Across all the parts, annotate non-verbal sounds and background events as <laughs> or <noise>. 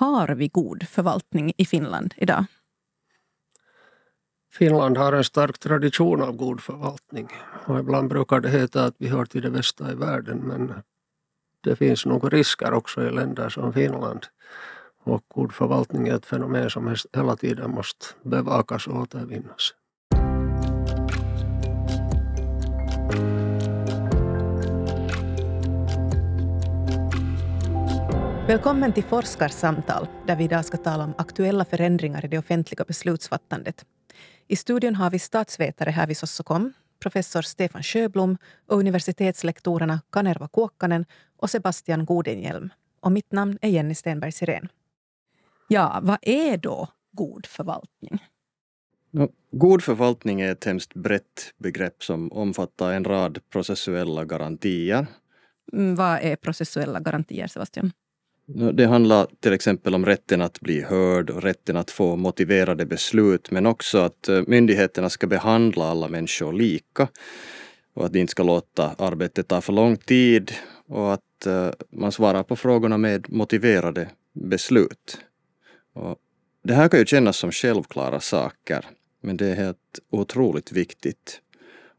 Har vi god förvaltning i Finland idag? Finland har en stark tradition av god förvaltning. Och ibland brukar det heta att vi hör till det bästa i världen men det finns nog risker också i länder som Finland. Och god förvaltning är ett fenomen som hela tiden måste bevakas och återvinnas. Välkommen till Forskarsamtal där vi idag ska tala om aktuella förändringar i det offentliga beslutsfattandet. I studion har vi statsvetare här vid Sossokom, professor Stefan Sjöblom och universitetslektorerna Kanerva Kuokkanen och Sebastian Godenhjelm. Och mitt namn är Jenny Stenberg Sirén. Ja, vad är då god förvaltning? God förvaltning är ett hemskt brett begrepp som omfattar en rad processuella garantier. Mm, vad är processuella garantier, Sebastian? Det handlar till exempel om rätten att bli hörd och rätten att få motiverade beslut men också att eh, myndigheterna ska behandla alla människor lika och att de inte ska låta arbetet ta för lång tid och att eh, man svarar på frågorna med motiverade beslut. Och det här kan ju kännas som självklara saker men det är helt otroligt viktigt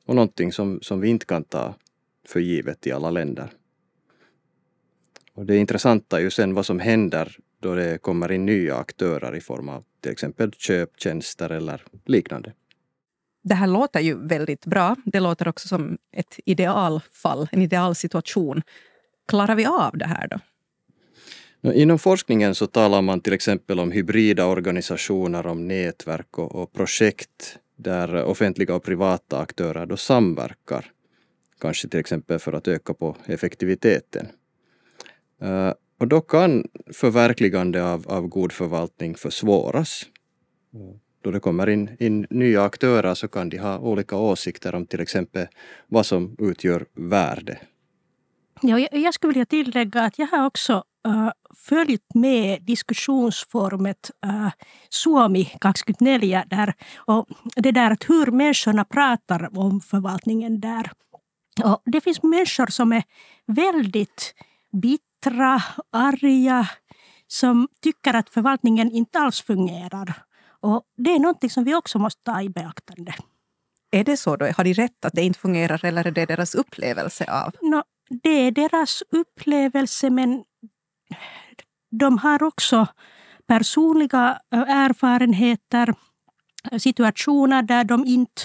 och någonting som, som vi inte kan ta för givet i alla länder. Och det intressanta är ju sen vad som händer då det kommer in nya aktörer i form av till exempel köptjänster eller liknande. Det här låter ju väldigt bra. Det låter också som ett idealfall, en idealsituation. Klarar vi av det här då? Inom forskningen så talar man till exempel om hybrida organisationer, om nätverk och, och projekt där offentliga och privata aktörer då samverkar. Kanske till exempel för att öka på effektiviteten. Uh, och då kan förverkligande av, av god förvaltning försvåras. Då det kommer in, in nya aktörer så kan de ha olika åsikter om till exempel vad som utgör värde. Ja, jag, jag skulle vilja tillägga att jag har också uh, följt med diskussionsforumet uh, Suomi 2024 där, och det där att hur människorna pratar om förvaltningen där. Och det finns människor som är väldigt bittra bittra, arga, som tycker att förvaltningen inte alls fungerar. Och Det är någonting som vi också måste ta i beaktande. Är det så då? Har de rätt att det inte fungerar eller är det deras upplevelse av? No, det är deras upplevelse men de har också personliga erfarenheter, situationer där de inte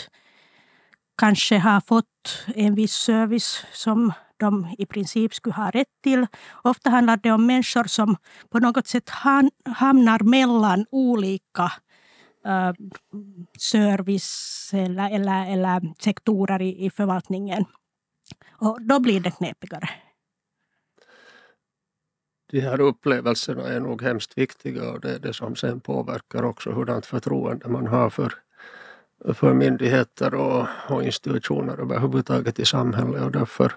kanske har fått en viss service som de i princip skulle ha rätt till. Ofta handlar det om människor som på något sätt hamnar mellan olika eh, service eller, eller, eller sektorer i, i förvaltningen. Och då blir det knepigare. De här upplevelserna är nog hemskt viktiga och det är det som sen påverkar också hurdant förtroende man har för, för myndigheter och, och institutioner överhuvudtaget i samhället och därför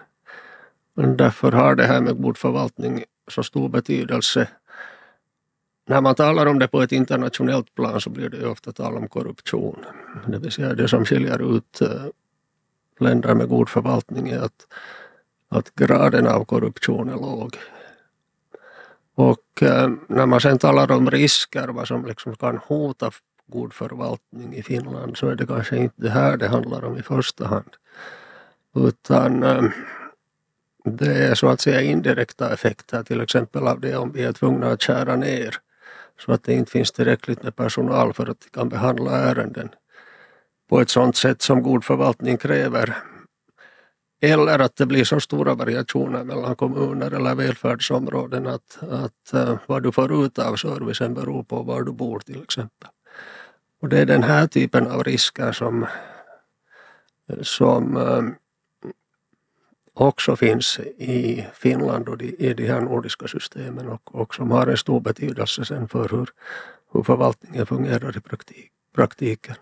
men därför har det här med god förvaltning så stor betydelse. När man talar om det på ett internationellt plan så blir det ofta tal om korruption. Det vill säga det som skiljer ut eh, länder med god förvaltning är att, att graden av korruption är låg. Och eh, när man sen talar om risker, vad som liksom kan hota god förvaltning i Finland, så är det kanske inte det här det handlar om i första hand. Utan eh, det är så att säga indirekta effekter till exempel av det om vi är tvungna att skära ner så att det inte finns tillräckligt med personal för att de kan behandla ärenden på ett sådant sätt som god förvaltning kräver. Eller att det blir så stora variationer mellan kommuner eller välfärdsområden att, att eh, vad du får ut av servicen beror på var du bor till exempel. Och det är den här typen av risker som, som eh, också finns i Finland och i de här nordiska systemen och, och som har en stor betydelse sen för hur, hur förvaltningen fungerar i praktik, praktiken.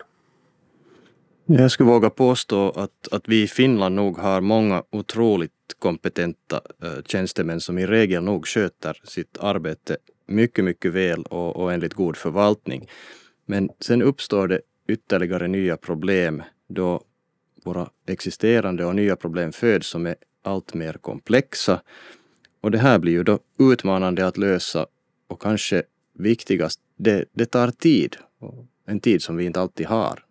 Jag skulle våga påstå att, att vi i Finland nog har många otroligt kompetenta eh, tjänstemän som i regel nog sköter sitt arbete mycket, mycket väl och, och enligt god förvaltning. Men sen uppstår det ytterligare nya problem då våra existerande och nya problem föds som är allt mer komplexa. Och det här blir ju då utmanande att lösa och kanske viktigast, det, det tar tid. En tid som vi inte alltid har.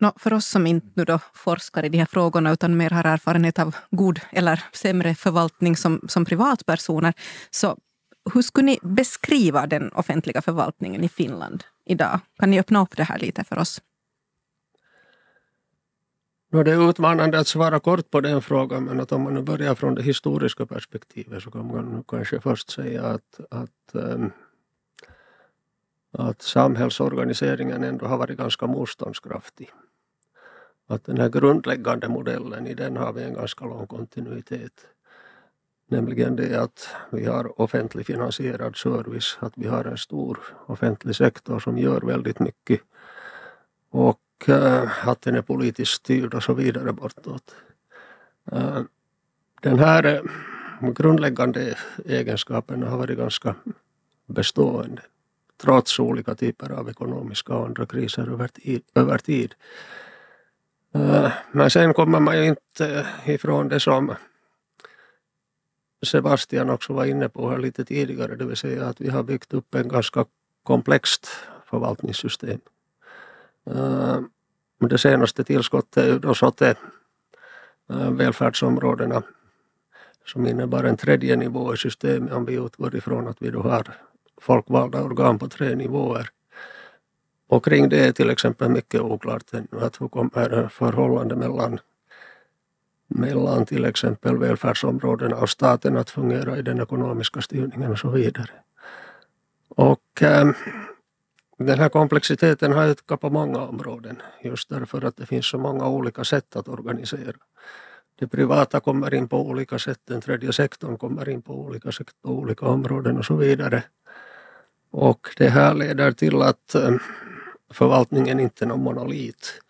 No, för oss som inte nu då forskar i de här frågorna utan mer har erfarenhet av god eller sämre förvaltning som, som privatpersoner, så hur skulle ni beskriva den offentliga förvaltningen i Finland idag? Kan ni öppna upp det här lite för oss? No, det är utmanande att svara kort på den frågan men att om man nu börjar från det historiska perspektivet så kan man kanske först säga att, att, ähm, att samhällsorganiseringen ändå har varit ganska motståndskraftig. Att den här grundläggande modellen, i den har vi en ganska lång kontinuitet. Nämligen det att vi har offentlig finansierad service, att vi har en stor offentlig sektor som gör väldigt mycket. Och att den är politiskt styrd och så vidare bortåt. Äh, den här äh, grundläggande egenskapen har varit ganska bestående trots olika typer av ekonomiska och andra kriser över tid. Över tid. Eh, men sen kommer man ju inte ifrån det som Sebastian också var inne på här lite tidigare, det vill säga att vi har byggt upp en ganska komplext förvaltningssystem. Eh, det senaste tillskottet är ju då SOTE, uh, välfärdsområdena, som innebär en tredje nivå i systemet om vi utgår ifrån att vi då har folkvalda organ på tre nivåer. Och kring det är till exempel mycket oklart ännu, att hur kommer förhållandet mellan mellan till exempel välfärdsområdena och staten att fungera i den ekonomiska styrningen och så vidare. Och eh, den här komplexiteten har ökat på många områden just därför att det finns så många olika sätt att organisera. Det privata kommer in på olika sätt, den tredje sektorn kommer in på olika sätt på olika områden och så vidare. Och det här leder till att eh, förvaltningen inte är någon monolit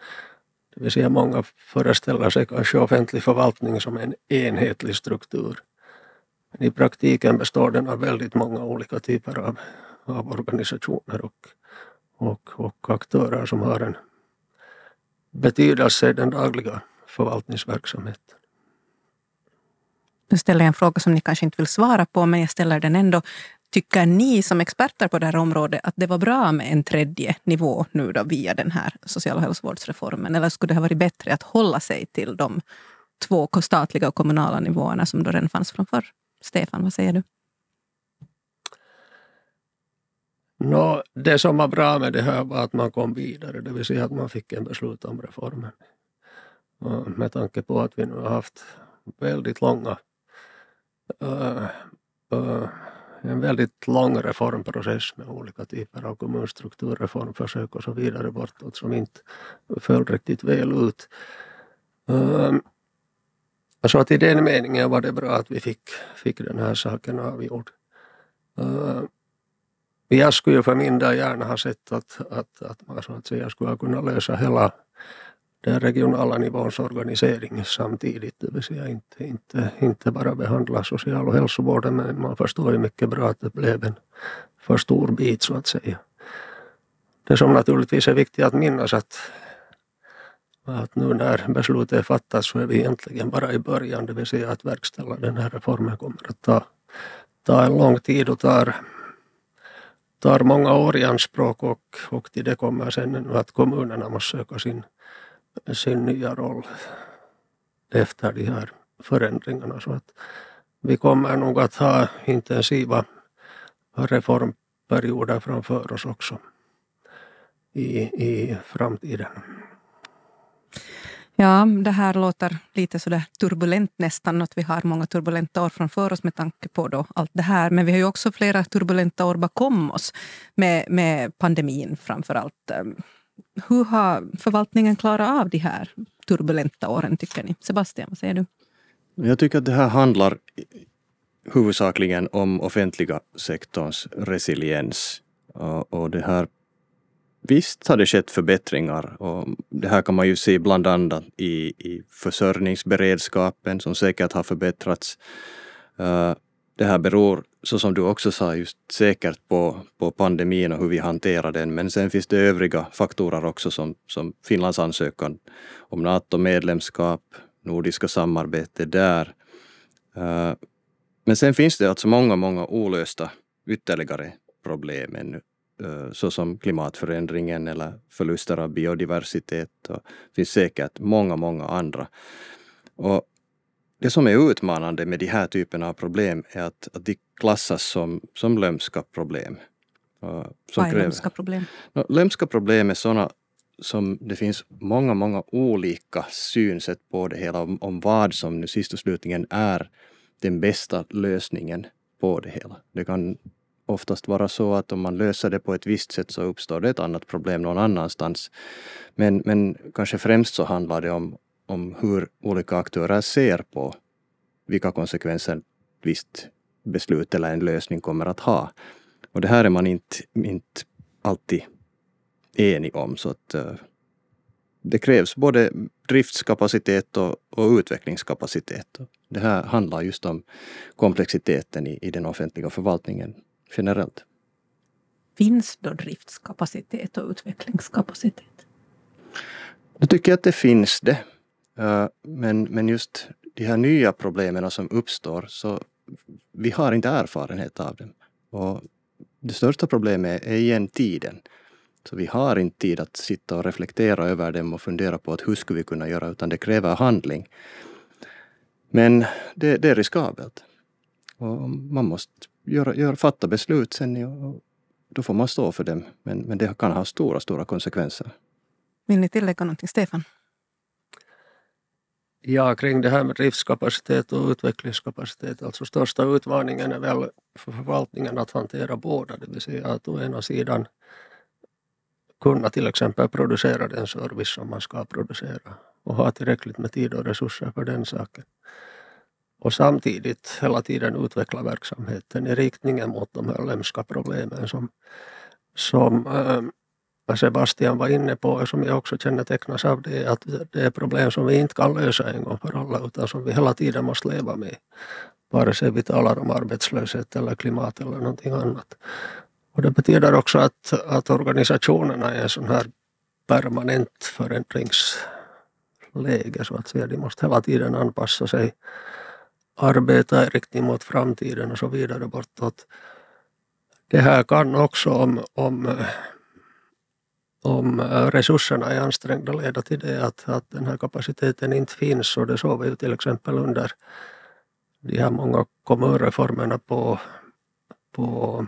det vill säga många föreställer sig kanske offentlig förvaltning som en enhetlig struktur. Men I praktiken består den av väldigt många olika typer av, av organisationer och, och, och aktörer som har en betydelse i den dagliga förvaltningsverksamheten. Nu ställer jag en fråga som ni kanske inte vill svara på, men jag ställer den ändå. Tycker ni som experter på det här området att det var bra med en tredje nivå nu då via den här social och hälsovårdsreformen? Eller skulle det ha varit bättre att hålla sig till de två statliga och kommunala nivåerna som då redan fanns från förr? Stefan, vad säger du? No, det som var bra med det här var att man kom vidare, det vill säga att man fick en beslut om reformen. Och med tanke på att vi nu har haft väldigt långa uh, uh, en väldigt lång reformprocess med olika typer av kommunstrukturreformförsök och så vidare bortåt som inte föll riktigt väl ut. Um, så att i den meningen var det bra att vi fick, fick den här saken avgjord. Uh, jag skulle för min del gärna ha sett att, att, att man så att säga skulle ha kunnat lösa hela den regionala nivåns organisering samtidigt. Det vill säga inte, inte, inte bara behandla social och hälsovården men man förstår ju mycket bra att det blev en för stor bit så att säga. Det som naturligtvis är viktigt att minnas att, att nu när beslutet är fattat så är vi egentligen bara i början, det vill säga att verkställa den här reformen kommer att ta, ta en lång tid och tar, tar många år i anspråk och, och till det kommer sen att kommunerna måste söka sin sin nya roll efter de här förändringarna. Så att vi kommer nog att ha intensiva reformperioder framför oss också i, i framtiden. Ja, det här låter lite sådär turbulent nästan, att vi har många turbulenta år framför oss med tanke på då allt det här. Men vi har ju också flera turbulenta år bakom oss med, med pandemin framför allt. Ehm, hur har förvaltningen klarat av de här turbulenta åren, tycker ni? Sebastian, vad säger du? Jag tycker att det här handlar huvudsakligen om offentliga sektorns resiliens. Och, det här, visst har det skett förbättringar och det här kan man ju se bland annat i, i försörjningsberedskapen som säkert har förbättrats. Eh, det här beror, så som du också sa, just säkert på, på pandemin och hur vi hanterar den. Men sen finns det övriga faktorer också som, som Finlands ansökan om NATO-medlemskap, nordiska samarbete där. Eh, men sen finns det alltså många, många olösta ytterligare problem ännu såsom klimatförändringen eller förluster av biodiversitet. Och det finns säkert många, många andra. Och det som är utmanande med de här typerna av problem är att, att de klassas som, som lömska problem. Som Vad är lömska problem? Lömska problem är sådana som det finns många, många olika synsätt på det hela om, om vad som nu sist och slutligen är den bästa lösningen på det hela. Det kan oftast vara så att om man löser det på ett visst sätt så uppstår det ett annat problem någon annanstans. Men, men kanske främst så handlar det om, om hur olika aktörer ser på vilka konsekvenser ett visst beslut eller en lösning kommer att ha. Och det här är man inte, inte alltid enig om. Så att, uh, det krävs både driftskapacitet och, och, utvecklingskapacitet. Det här handlar just om komplexiteten i, i den offentliga förvaltningen generellt. Finns då driftskapacitet och utvecklingskapacitet? Jag tycker att det finns det. Uh, men, men just de här nya problemen som uppstår, så vi har inte erfarenhet av dem. Och det största problemet är igen tiden. Så vi har inte tid att sitta och reflektera över dem och fundera på att hur skulle vi kunna göra, utan det kräver handling. Men det, det är riskabelt. Och man måste göra, göra, fatta beslut sen och då får man stå för dem. Men, men det kan ha stora, stora konsekvenser. Vill ni tillägga någonting, Stefan? Ja, kring det här med driftskapacitet och utvecklingskapacitet. Alltså största utmaningen är väl för förvaltningen att hantera båda. Det vill säga att å ena sidan kunna till exempel producera den service som man ska producera och ha tillräckligt med tid och resurser för den saken. Och samtidigt hela tiden utveckla verksamheten i riktningen mot de här lömska problemen som, som äh, Sebastian var inne på och som jag också kännetecknas av det att det är problem som vi inte kan lösa en gång för alla utan som vi hela tiden måste leva med. Vare sig vi talar om arbetslöshet eller klimat eller någonting annat. Och det betyder också att, att organisationerna är en sån här permanent förändringsläge så att säga. De måste hela tiden anpassa sig, arbeta i riktning mot framtiden och så vidare bortåt. Det här kan också om, om, om resurserna är ansträngda leda till det att, att den här kapaciteten inte finns och det såg vi ju till exempel under de här många kommunreformerna på, på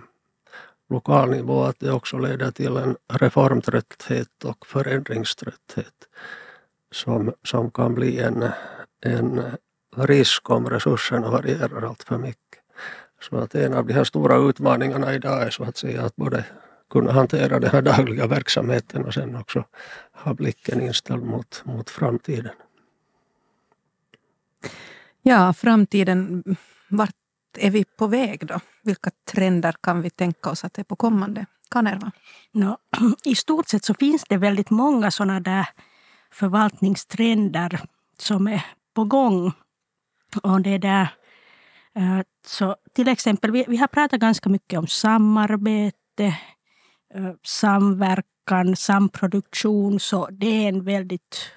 lokal nivå att det också leder till en reformtrötthet och förändringströtthet som, som kan bli en, en risk om resurserna varierar allt för mycket. Så att en av de här stora utmaningarna idag är så att säga att både kunna hantera den här dagliga verksamheten och sen också ha blicken inställd mot, mot framtiden. Ja, framtiden. Vart är vi på väg då? Vilka trender kan vi tänka oss att är på kommande? Kanerva? No, <clears throat> I stort sett så finns det väldigt många sådana där förvaltningstrender som är på gång. Och det där, eh, så till exempel, vi, vi har pratat ganska mycket om samarbete, eh, samverkan, samproduktion. Så det är en väldigt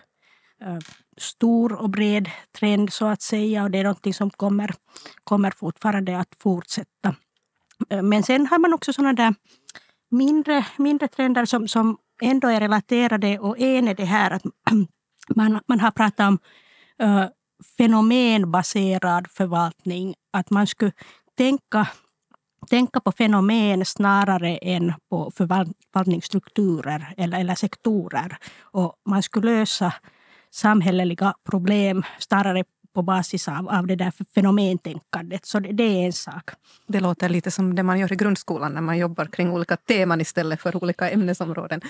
eh, stor och bred trend så att säga och det är någonting som kommer, kommer fortfarande att fortsätta. Men sen har man också sådana där mindre, mindre trender som, som ändå är relaterade och en är det här att <clears throat> man, man har pratat om fenomenbaserad förvaltning. Att man skulle tänka, tänka på fenomen snarare än på förvaltningsstrukturer eller, eller sektorer. Och man skulle lösa samhälleliga problem snarare på basis av, av det där fenomentänkandet. Så det, det, är en sak. Det låter lite som det man gör i grundskolan när man jobbar kring olika teman istället för olika ämnesområden.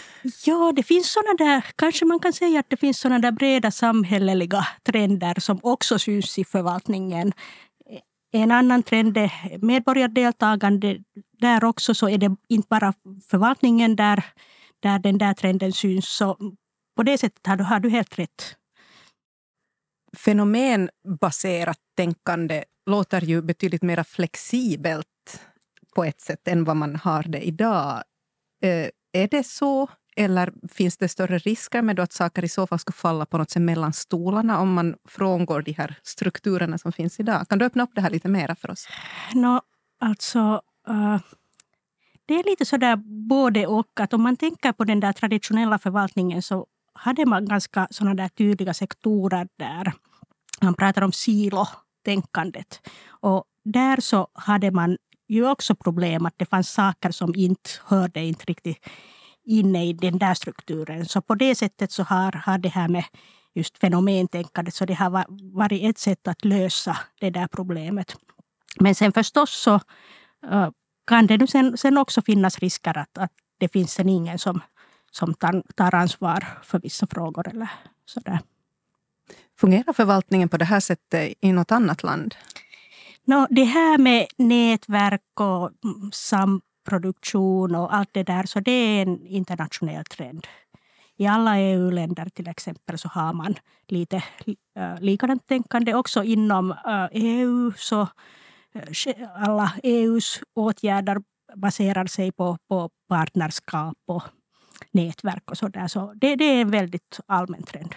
Ja, det finns såna där, kanske man kan säga att det finns såna där breda samhälleliga trender som också syns i förvaltningen. En annan trend är medborgardeltagande. Där också så är det inte bara förvaltningen där, där den där trenden syns. Så på det sättet har du, har du helt rätt. Fenomenbaserat tänkande låter ju betydligt mer flexibelt på ett sätt än vad man har det idag. Eh, är det så? Eller finns det större risker med att saker i så fall ska falla på något sätt mellan stolarna om man frångår de här strukturerna som finns idag? Kan du öppna upp det här lite mer för oss? No, alltså, uh, det är lite sådär både och. Att om man tänker på den där traditionella förvaltningen så hade man ganska sådana där tydliga sektorer där. Man pratar om silotänkandet. Och där så hade man ju också problem att det fanns saker som inte hörde inte riktigt inne i den där strukturen. Så på det sättet så har, har det här med just fenomentänkandet, så det har varit ett sätt att lösa det där problemet. Men sen förstås så kan det nu sen, sen också finnas risker att, att det finns sen ingen som, som tar, tar ansvar för vissa frågor eller sådär. Fungerar förvaltningen på det här sättet i något annat land? No, det här med nätverk och samproduktion och allt det där, så det är en internationell trend. I alla EU-länder till exempel så har man lite äh, likadant tänkande. Också inom äh, EU så äh, alla EUs åtgärder baserar sig på, på partnerskap och nätverk och sådär. Så det, det är en väldigt allmän trend.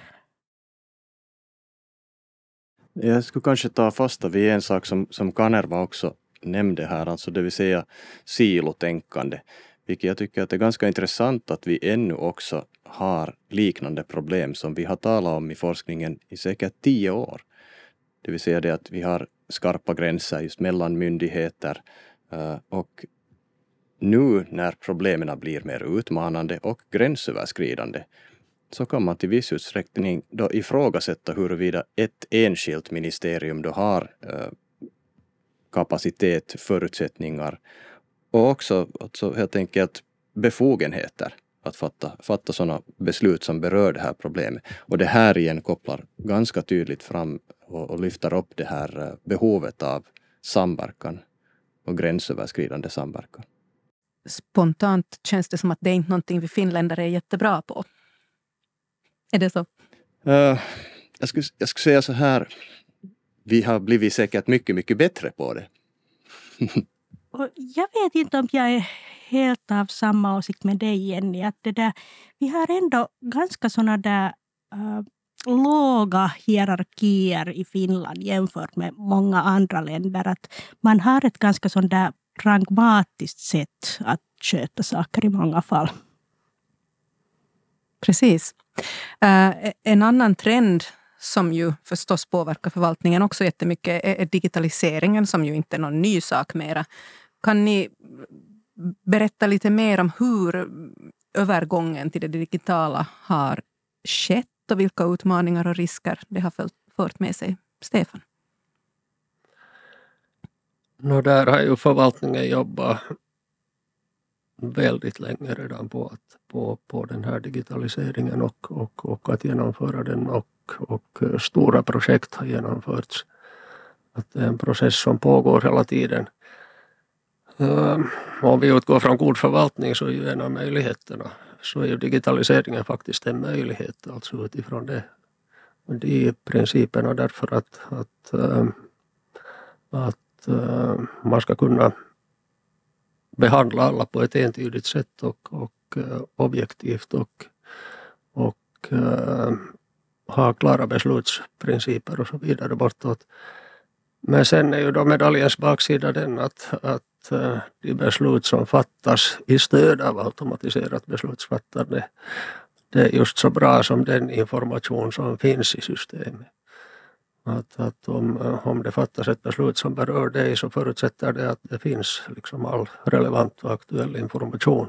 Jag skulle kanske ta fasta vid en sak som, som Kanerva också nämnde här, alltså det vill säga silotänkande. Vilket jag tycker att det är ganska intressant att vi ännu också har liknande problem som vi har talat om i forskningen i säkert tio år. Det vill säga det att vi har skarpa gränser just mellan myndigheter eh, och nu när problemen blir mer utmanande och gränsöverskridande så kan man till viss utsträckning då ifrågasätta huruvida ett enskilt ministerium då har eh, kapacitet, förutsättningar och också alltså helt enkelt befogenheter att fatta, fatta sådana beslut som berör det här problemet. Och det här igen kopplar ganska tydligt fram och, och lyfter upp det här eh, behovet av samverkan och gränsöverskridande samverkan. Spontant känns det som att det är inte någonting vi finländare är jättebra på. Är det så? Uh, jag, skulle, jag skulle säga så här. Vi har blivit säkert mycket, mycket bättre på det. <laughs> Och jag vet inte om jag är helt av samma åsikt med dig Jenny. Att det där, vi har ändå ganska såna där uh, låga hierarkier i Finland jämfört med många andra länder. Att man har ett ganska sånt där pragmatiskt sätt att sköta saker i många fall. Precis. Eh, en annan trend som ju förstås påverkar förvaltningen också jättemycket är digitaliseringen som ju inte är någon ny sak mera. Kan ni berätta lite mer om hur övergången till det digitala har skett och vilka utmaningar och risker det har fört med sig? Stefan? No, där har ju förvaltningen jobbat väldigt länge redan på, att, på, på den här digitaliseringen och, och, och att genomföra den och, och eh, stora projekt har genomförts. Att det är en process som pågår hela tiden. Um, om vi utgår från god förvaltning så är ju en av möjligheterna så är ju digitaliseringen faktiskt en möjlighet alltså utifrån det. De principerna därför att, att, ehm, att Eh, man ska kunna behandla alla på ett entydigt sätt och, och eh, objektivt och, och eh, ha klara beslutsprinciper och så vidare bortåt. Men sen är ju då medaljens baksida den att, att de beslut som fattas i stöd av automatiserat beslutsfattande det är just så bra som den information som finns i systemet. Att, att om, om det fattas ett beslut som berör dig så förutsätter det att det finns liksom all relevant och aktuell information.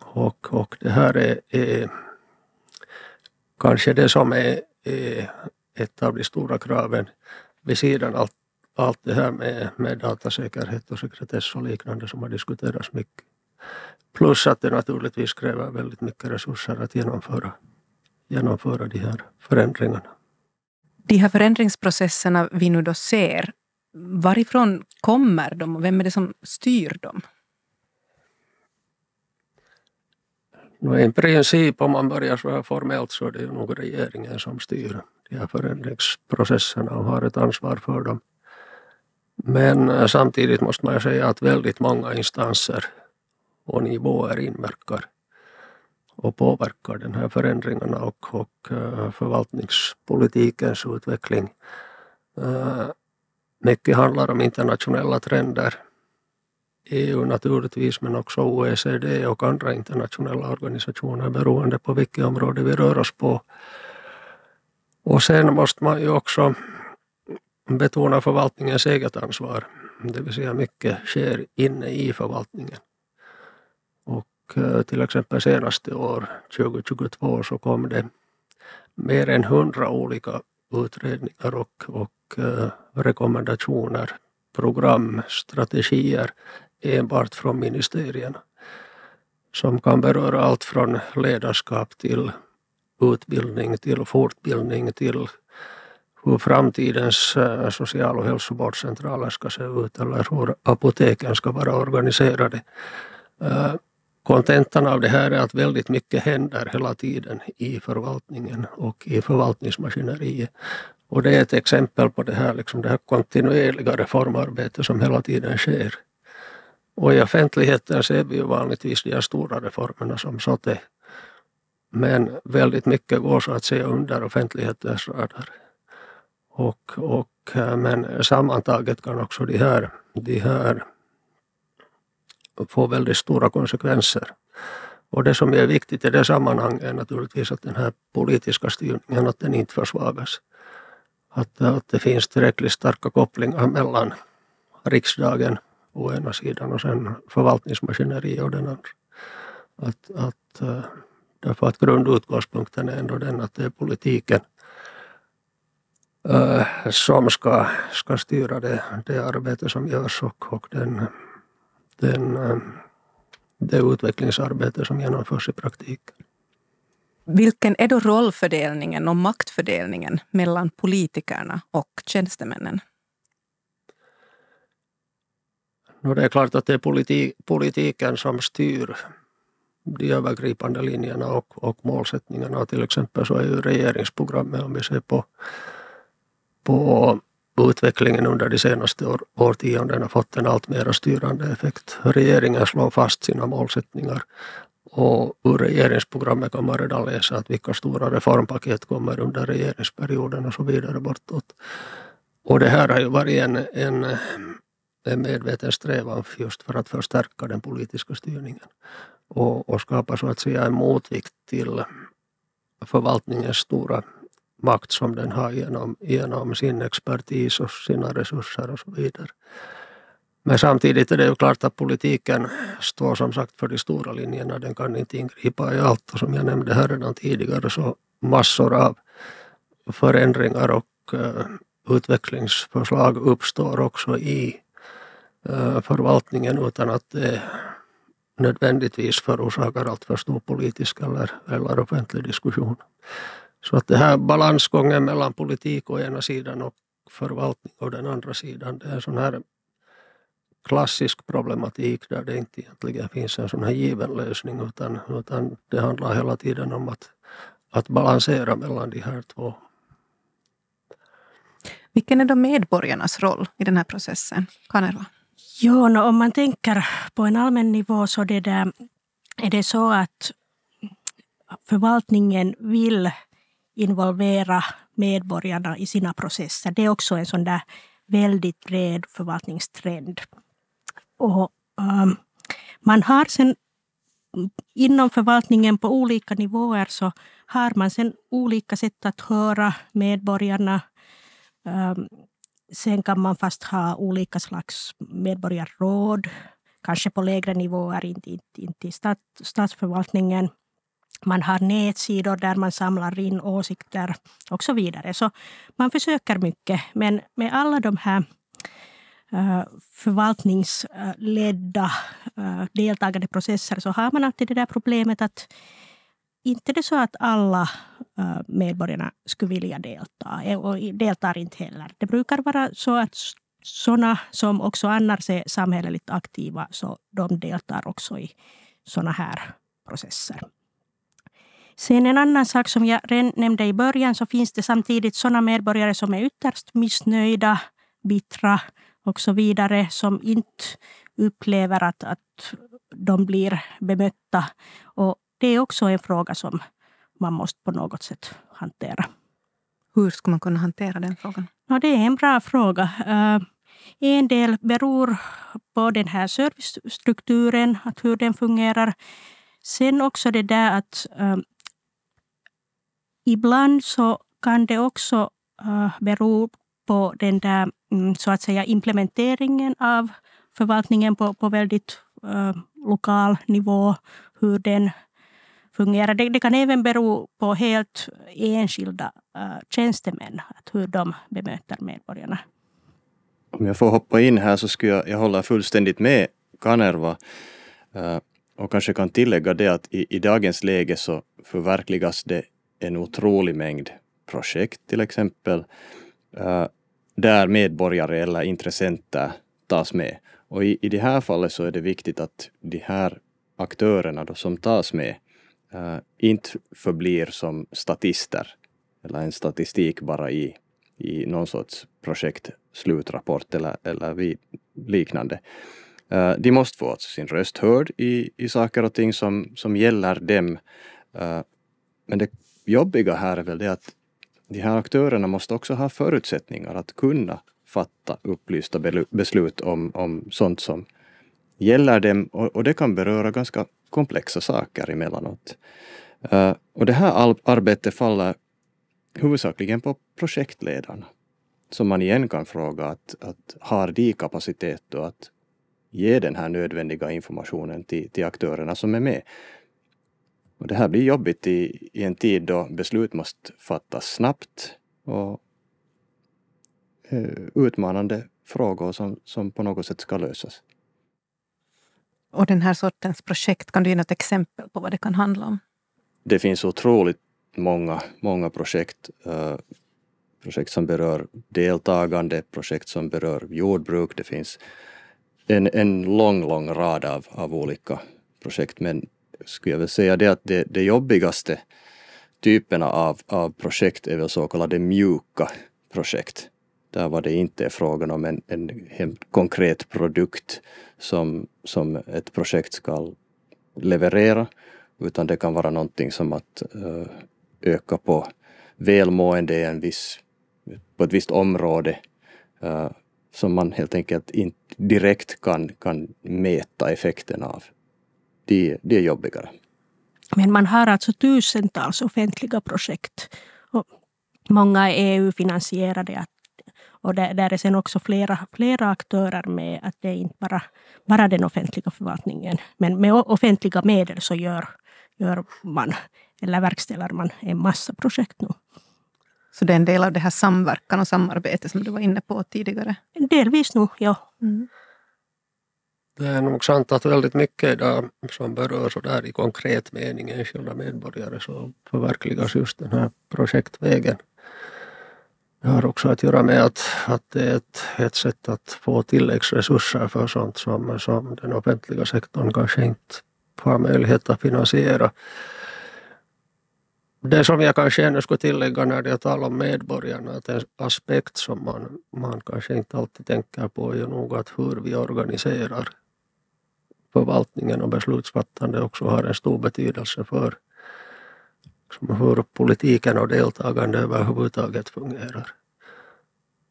Och, och det här är, är kanske det som är, är, ett av de stora kraven vid sidan av allt, allt det här med, med datasäkerhet och sekretess och liknande som har diskuterats mycket. Plus att det naturligtvis kräver väldigt mycket resurser att genomföra, genomföra de här förändringarna de här förändringsprocesserna vi nu då ser, varifrån kommer de och vem är det som styr dem? I princip, om man börjar så här formellt, så är det nog regeringen som styr de här förändringsprocesserna och har ett ansvar för dem. Men eh, samtidigt måste man ju säga att väldigt många instanser och nivåer inverkar och påverkar den här förändringarna och, och eh, förvaltningspolitikens utveckling. Eh, mycket handlar om internationella trender. EU naturligtvis men också OECD och andra internationella organisationer beroende på vilket område vi rör oss på. Och sen måste man ju också betona förvaltningens eget ansvar. Det vill säga mycket sker inne i förvaltningen. Och Eh, till exempel senaste år, 2022, så kom det mer än hundra olika utredningar och, och eh, rekommendationer, program, strategier enbart från ministerierna som kan beröra allt från ledarskap till utbildning, till fortbildning, till hur framtidens eh, social och hälsovårdscentraler ska se ut eller hur apoteken ska vara organiserade. Kontentan av det här är att väldigt mycket händer hela tiden i förvaltningen och i förvaltningsmaskineriet. Och det är ett exempel på det här, liksom det här kontinuerliga reformarbetet som hela tiden sker. Och i offentligheten ser vi ju vanligtvis de här stora reformerna som SOTE. Men väldigt mycket går så att säga under offentlighetens radar. Och, och, eh, men sammantaget kan också de här, de här få väldigt stora konsekvenser. Och det som är viktigt i det sammanhanget är naturligtvis att den här politiska styrningen att den inte försvagas. Att, att det finns tillräckligt starka kopplingar mellan riksdagen å ena sidan och sen förvaltningsmaskineriet å den andra. Att, att, eh, därför att grundutgångspunkten är ändå den att det är politiken eh, som ska, ska styra det, det arbete som görs och, och den den, eh, det utvecklingsarbete som genomförs i praktiken. Vilken är då rollfördelningen och maktfördelningen mellan politikerna och tjänstemännen? No, det är klart att det är politi politiken som styr de övergripande linjerna och, och målsättningarna. Till exempel så är ju regeringsprogrammet, om vi ser på, på utvecklingen under de senaste år, årtiondena fått en allt mer styrande effekt. Regeringen slår fast sina målsättningar och ur regeringsprogrammet kan man redan läsa att vilka stora reformpaket kommer under regeringsperioden och så vidare bortåt. Och det här har ju varit en, en, en medveten strävan just för att förstärka den politiska styrningen och, och skapa så att säga en motvikt till förvaltningens stora makt som den har genom, genom sin expertis och sina resurser och så vidare. Men samtidigt är det ju klart att politiken står som sagt för de stora linjerna. Den kan inte ingripa i allt och som jag nämnde här redan tidigare så massor av förändringar och uh, utvecklingsförslag uppstår också i uh, förvaltningen utan att det nödvändigtvis förorsakar allt för stor politisk eller, eller offentlig diskussion. Så att det här balansgången mellan politik å ena sidan och förvaltning å den andra sidan, det är en sån här klassisk problematik där det inte egentligen finns en sån här given lösning utan, utan det handlar hela tiden om att, att balansera mellan de här två. Vilken är då medborgarnas roll i den här processen? Kanerva? Ja, om man tänker på en allmän nivå så det där, är det så att förvaltningen vill involvera medborgarna i sina processer. Det är också en sån där väldigt bred förvaltningstrend. Och, um, man har sen inom förvaltningen på olika nivåer så har man sen olika sätt att höra medborgarna. Um, sen kan man fast ha olika slags medborgarråd, kanske på lägre nivåer, inte, inte, inte i stat, statsförvaltningen. Man har nätsidor där man samlar in åsikter och så vidare. Så man försöker mycket. Men med alla de här eh, förvaltningsledda eh, deltagande processer så har man alltid det där problemet att inte det är så att alla eh, medborgarna skulle vilja delta och deltar inte heller. Det brukar vara så att sådana som också annars är samhälleligt aktiva så de deltar också i sådana här processer. Sen en annan sak som jag nämnde i början så finns det samtidigt sådana medborgare som är ytterst missnöjda, bittra och så vidare som inte upplever att, att de blir bemötta. Och det är också en fråga som man måste på något sätt hantera. Hur ska man kunna hantera den frågan? Ja, det är en bra fråga. Uh, en del beror på den här servicestrukturen, att hur den fungerar. Sen också det där att um, ibland så kan det också uh, bero på den där mm, så att säga implementeringen av förvaltningen på, på väldigt uh, lokal nivå, hur den fungerar. Det, det, kan även bero på helt enskilda uh, tjänstemän, att hur de bemöter medborgarna. Om jag får hoppa in här så skulle jag, jag hålla fullständigt med Kanerva uh, och kanske kan tillägga det att i, i dagens läge så förverkligas det en otrolig mängd projekt till exempel eh, där medborgare eller intressenter tas med. Och i, i det här fallet så är det viktigt att de här aktörerna då som tas med eh, inte förblir som statister eller en statistik bara i, i någon sorts projektslutrapport eller, eller liknande. Uh, de måste få sin röst hörd i, i saker och ting som, som gäller dem. Uh, men det jobbiga här är väl det att de här aktörerna måste också ha förutsättningar att kunna fatta upplysta beslut om, om sånt som gäller dem och, och det kan beröra ganska komplexa saker emellanåt. Uh, och det här arbetet faller huvudsakligen på projektledarna. Som man igen kan fråga att, att har de kapacitet då att ge den här nödvändiga informationen till, till aktörerna som är med. Och det här blir jobbigt i, i en tid då beslut måste fattas snabbt och eh, utmanande frågor som, som på något sätt ska lösas. Och den här sortens projekt, kan du ge något exempel på vad det kan handla om? Det finns otroligt många, många projekt. Uh, projekt som berör deltagande, projekt som berör jordbruk. Det finns en, en lång, lång rad av, av olika projekt. Men skulle jag väl säga det att det, det jobbigaste typerna av, av projekt är väl så kallade mjuka projekt. Där var det inte är frågan om en, en, en konkret produkt som, som ett projekt ska leverera, utan det kan vara någonting som att uh, öka på välmående i en viss, på ett visst område uh, som man helt enkelt inte direkt kan, kan mäta effekten av. Det, det är jobbigare. Men man har alltså tusentals offentliga projekt. Och många är EU-finansierade. Och där, där är sen också flera, flera aktörer med. Att det är inte bara, bara den offentliga förvaltningen. Men med offentliga medel så gör, gör man, eller verkställer man en massa projekt nu. Så det är en del av det här samverkan och samarbete som du var inne på tidigare? Delvis nog, ja. Mm. Det är nog sant att väldigt mycket idag som berör så där i konkret mening enskilda medborgare så förverkligas just den här projektvägen. Det har också att göra med att, att det är ett, ett sätt att få tilläggsresurser för sånt som, som den offentliga sektorn kanske inte har möjlighet att finansiera. Det som jag kanske ännu skulle tillägga när det talar om medborgarna, att en aspekt som man, man kanske inte alltid tänker på är nog att hur vi organiserar förvaltningen och beslutsfattande också har en stor betydelse för liksom, hur politiken och deltagande överhuvudtaget fungerar.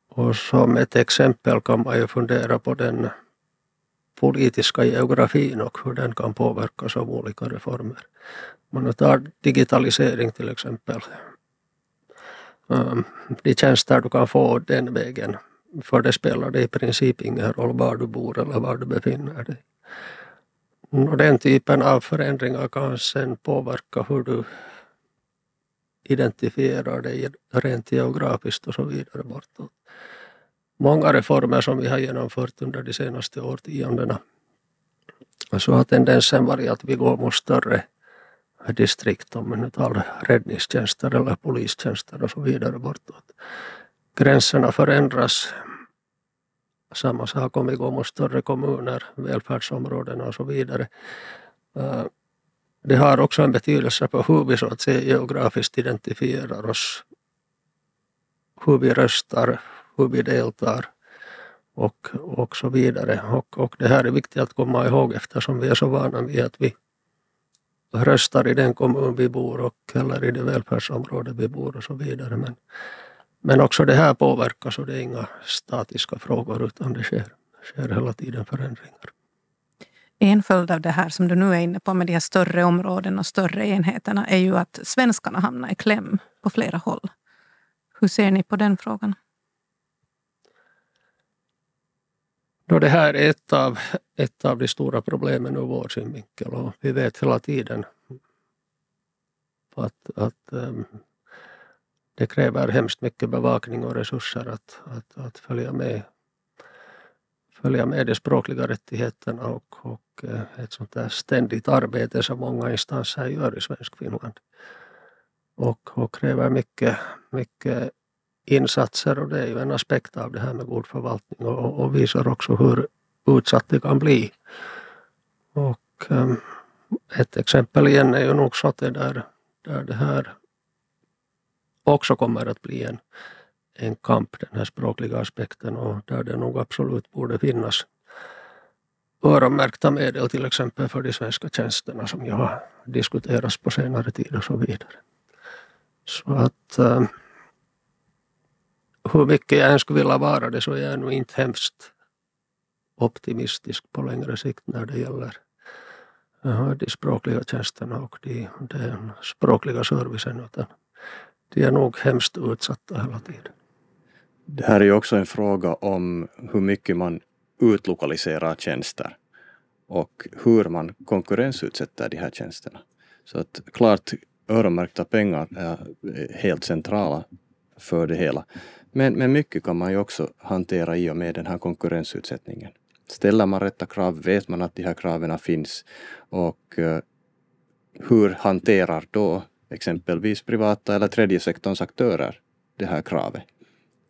Och som ett exempel kan man ju fundera på den politiska geografin och hur den kan påverkas av olika reformer. Om man tar digitalisering till exempel. Ehm, de tjänster du kan få den vägen, för det spelar det i princip ingen roll var du bor eller var du befinner dig. Mm, och den typen av förändringar kan sen påverka hur du identifierar dig rent geografiskt och så vidare bortåt. Många reformer som vi har genomfört under de senaste årtiondena så har tendensen varit att vi går mot större distrikt, om man nu talar räddningstjänster eller polistjänster och så vidare bortåt. Gränserna förändras samma sak om vi går mot större kommuner, välfärdsområden och så vidare. Eh, det har också en betydelse på hur vi så att säga geografiskt identifierar oss. Hur vi röstar, hur vi deltar och, och så vidare. Och, och det här är viktigt att komma ihåg eftersom vi är så vana vid att vi röstar i den kommun vi bor och eller i det välfärdsområde vi bor och så vidare. Men men också det här påverkar så det är inga statiska frågor utan det sker, sker hela tiden förändringar. En följd av det här som du nu är inne på med de här större områdena och större enheterna är ju att svenskarna hamnar i kläm på flera håll. Hur ser ni på den frågan? Då det här är ett av, ett av de stora problemen ur vår synvinkel och vi vet hela tiden att, att um, det kräver hemskt mycket bevakning och resurser att, att, att följa, med, följa med de språkliga rättigheterna och, och eh, ett sånt där ständigt arbete som många instanser gör i svensk Finland. Och, och kräver mycket, mycket insatser och det är ju en aspekt av det här med god förvaltning och, och visar också hur utsatt det kan bli. Och um, ett exempel igen är ju nog så att det där, där det här också kommer att bli en, en kamp, den här språkliga aspekten och där det nog absolut borde finnas öronmärkta medel till exempel för de svenska tjänsterna som ju har diskuterats på senare tid och så vidare. Så att äh, hur mycket jag än skulle vilja vara det så är jag nog inte hemskt optimistisk på längre sikt när det gäller eh, de språkliga tjänsterna och de, den språkliga servicen. Utan de är nog hemskt utsatta hela tiden. Det här är ju också en fråga om hur mycket man utlokaliserar tjänster och hur man konkurrensutsätter de här tjänsterna. Så att klart öronmärkta pengar är helt centrala för det hela. Men, men mycket kan man ju också hantera i och med den här konkurrensutsättningen. Ställer man rätta krav vet man att de här kraven finns och uh, hur hanterar då exempelvis privata eller tredje sektorns aktörer det här kravet?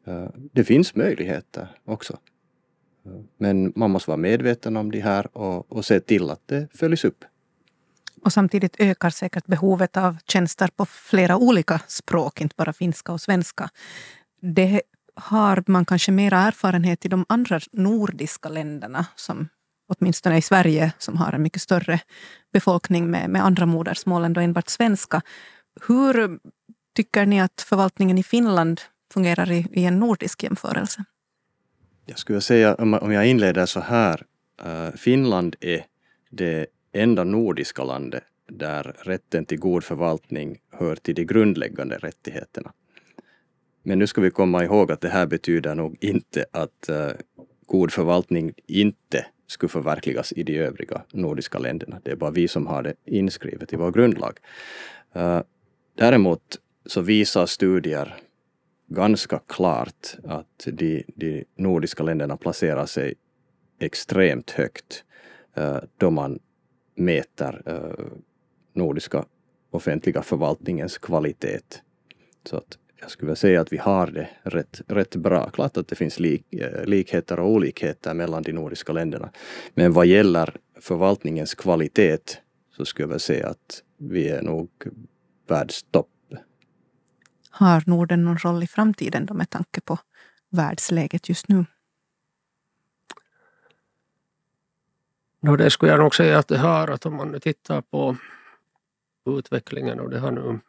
Eh, det finns möjligheter också. Eh, men man måste vara medveten om det här och, och se till att det följs upp. Och samtidigt ökar säkert behovet av tjänster på flera olika språk, inte bara finska och svenska det har man kanske mera erfarenhet i de andra nordiska länderna som åtminstone i Sverige som har en mycket större befolkning med, med andra modersmål än enbart svenska. Hur tycker ni att förvaltningen i Finland fungerar i, i en nordisk jämförelse? Jag skulle säga, om jag inleder så här, eh, Finland är det enda nordiska landet där rätten till god förvaltning hör till de grundläggande rättigheterna. Men nu ska vi komma ihåg att det här betyder nog inte att eh, god förvaltning inte skulle förverkligas i de övriga nordiska länderna. Det är bara vi som har det inskrivet i vår grundlag. Eh, däremot så visar studier ganska klart att de, de nordiska länderna placerar sig extremt högt eh, då man mäter eh, nordiska offentliga förvaltningens kvalitet. Så att jag skulle vilja säga att vi har det rätt, rätt bra. Klart att det finns lik, eh, likheter och olikheter mellan de nordiska länderna. Men vad gäller förvaltningens kvalitet så skulle jag säga att vi är nog världstopp. Har Norden någon roll i framtiden då med tanke på världsläget just nu? No, det skulle jag nog säga att det har. Att om man nu tittar på utvecklingen och det har nu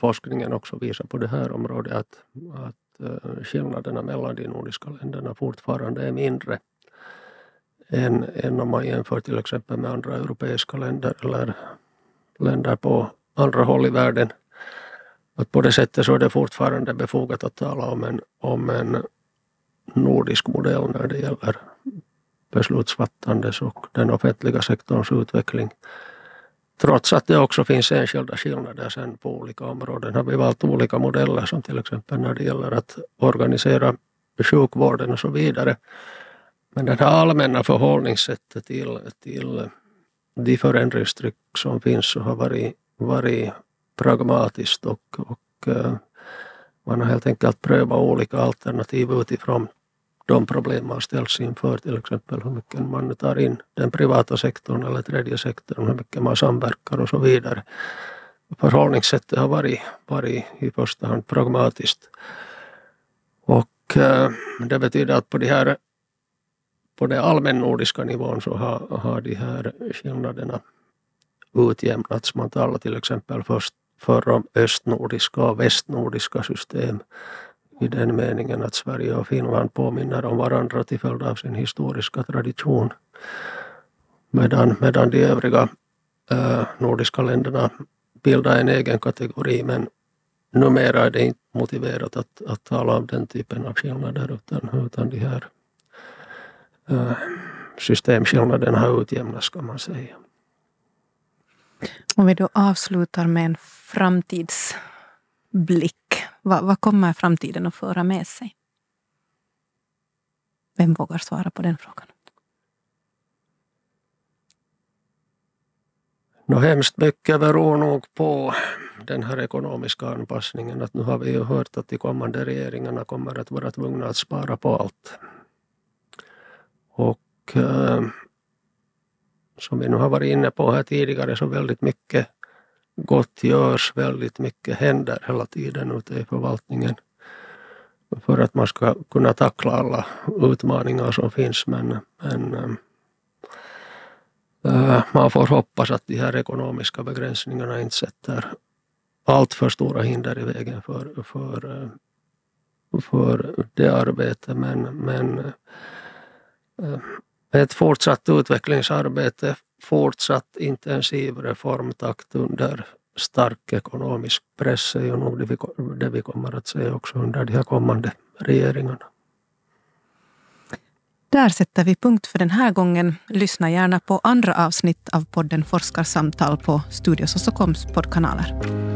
forskningen också visar på det här området att, att eh, skillnaderna mellan de nordiska länderna fortfarande är mindre än, än om man jämför till exempel med andra europeiska länder eller länder på andra håll i världen. Att på det sättet så är det fortfarande befogat att tala om en, om en nordisk modell när det gäller beslutsfattandes och den offentliga sektorns utveckling. Trots att det också finns enskilda skillnader sen på olika områden har vi valt olika modeller som till exempel när det gäller att organisera sjukvården och så vidare. Men det här allmänna förhållningssättet till, till de förändringstryck som finns så har varit, varit pragmatiskt och, och eh, man har helt enkelt prövat olika alternativ utifrån de problem man ställs inför, till exempel hur mycket man tar in den privata sektorn eller tredje sektorn, hur mycket man samverkar och så vidare. Förhållningssättet har varit, varit i första hand pragmatiskt. Och äh, det betyder att på de här på den allmännordiska nivån så har, har de här skillnaderna utjämnats. Man talar till exempel först, för om östnordiska och västnordiska system i den meningen att Sverige och Finland påminner om varandra till följd av sin historiska tradition. Medan, medan de övriga eh, nordiska länderna bildar en egen kategori men numera är det inte motiverat att, att tala om den typen av skillnader utan, utan de här eh, systemskillnaderna har utjämnats kan man säga. Om vi då avslutar med en framtidsblick. Vad, vad kommer framtiden att föra med sig? Vem vågar svara på den frågan? Nå, hemskt mycket beror nog på den här ekonomiska anpassningen. Att nu har vi ju hört att de kommande regeringarna kommer att vara tvungna att spara på allt. Och eh, som vi nu har varit inne på här tidigare så väldigt mycket gott görs, väldigt mycket händer hela tiden ute i förvaltningen för att man ska kunna tackla alla utmaningar som finns. Men, men äh, man får hoppas att de här ekonomiska begränsningarna inte sätter allt för stora hinder i vägen för, för, eh, för det arbetet. Men, men äh, ett fortsatt utvecklingsarbete, fortsatt intensiv reformtakt under stark ekonomisk press är ju nog det vi, det vi kommer att se också under de här kommande regeringarna. Där sätter vi punkt för den här gången. Lyssna gärna på andra avsnitt av podden Forskarsamtal på Studios och Stockholms poddkanaler.